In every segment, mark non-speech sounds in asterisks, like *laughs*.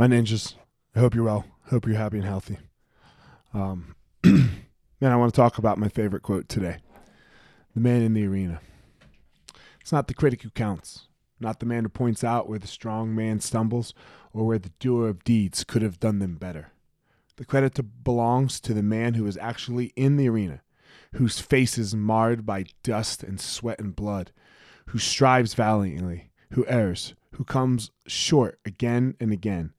My ninjas, I hope you're well. Hope you're happy and healthy. Um, *clears throat* man, I want to talk about my favorite quote today The man in the arena. It's not the critic who counts, not the man who points out where the strong man stumbles or where the doer of deeds could have done them better. The credit to, belongs to the man who is actually in the arena, whose face is marred by dust and sweat and blood, who strives valiantly, who errs, who comes short again and again,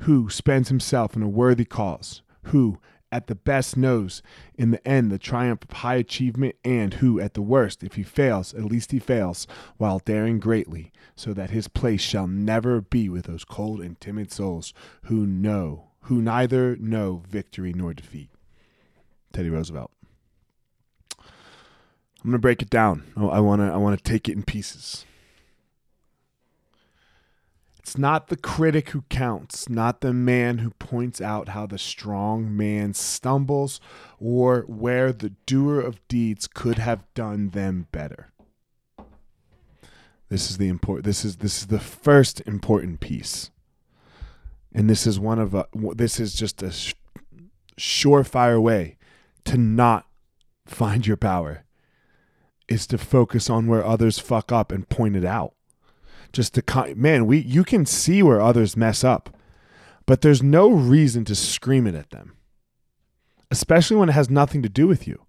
who spends himself in a worthy cause, who, at the best, knows in the end the triumph of high achievement, and who, at the worst, if he fails, at least he fails while daring greatly, so that his place shall never be with those cold and timid souls who know, who neither know victory nor defeat. Teddy Roosevelt. I'm gonna break it down. I want to. I want to take it in pieces. It's not the critic who counts, not the man who points out how the strong man stumbles or where the doer of deeds could have done them better. This is the important this is this is the first important piece. And this is one of a, this is just a sh- surefire way to not find your power is to focus on where others fuck up and point it out just to man, we you can see where others mess up, but there's no reason to scream it at them, especially when it has nothing to do with you.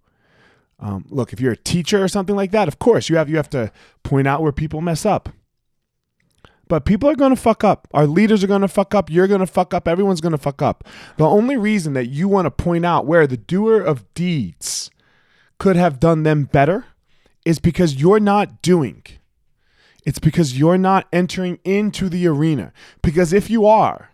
Um, look, if you're a teacher or something like that, of course you have you have to point out where people mess up. But people are going to fuck up. Our leaders are going to fuck up. You're going to fuck up. Everyone's going to fuck up. The only reason that you want to point out where the doer of deeds could have done them better is because you're not doing. It's because you're not entering into the arena. Because if you are,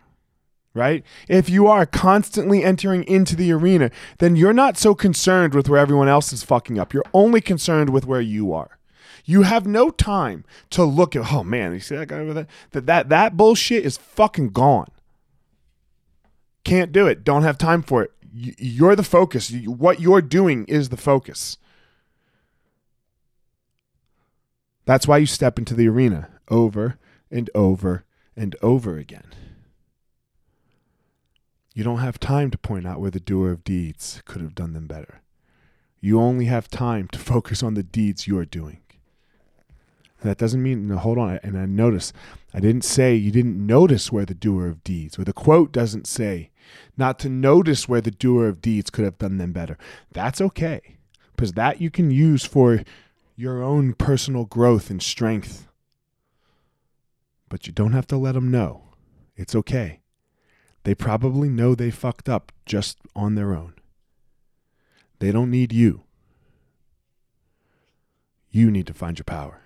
right? If you are constantly entering into the arena, then you're not so concerned with where everyone else is fucking up. You're only concerned with where you are. You have no time to look at, oh man, you see that guy over there? That that that bullshit is fucking gone. Can't do it. Don't have time for it. You're the focus. What you're doing is the focus. That's why you step into the arena over and over and over again. You don't have time to point out where the doer of deeds could have done them better. You only have time to *laughs* focus on the deeds you're doing. And that doesn't mean, no, hold on, and I notice, I didn't say you didn't notice where the doer of deeds, or the quote doesn't say not to notice where the doer of deeds could have done them better. That's okay, because that you can use for your own personal growth and strength. But you don't have to let them know. It's okay. They probably know they fucked up just on their own. They don't need you. You need to find your power.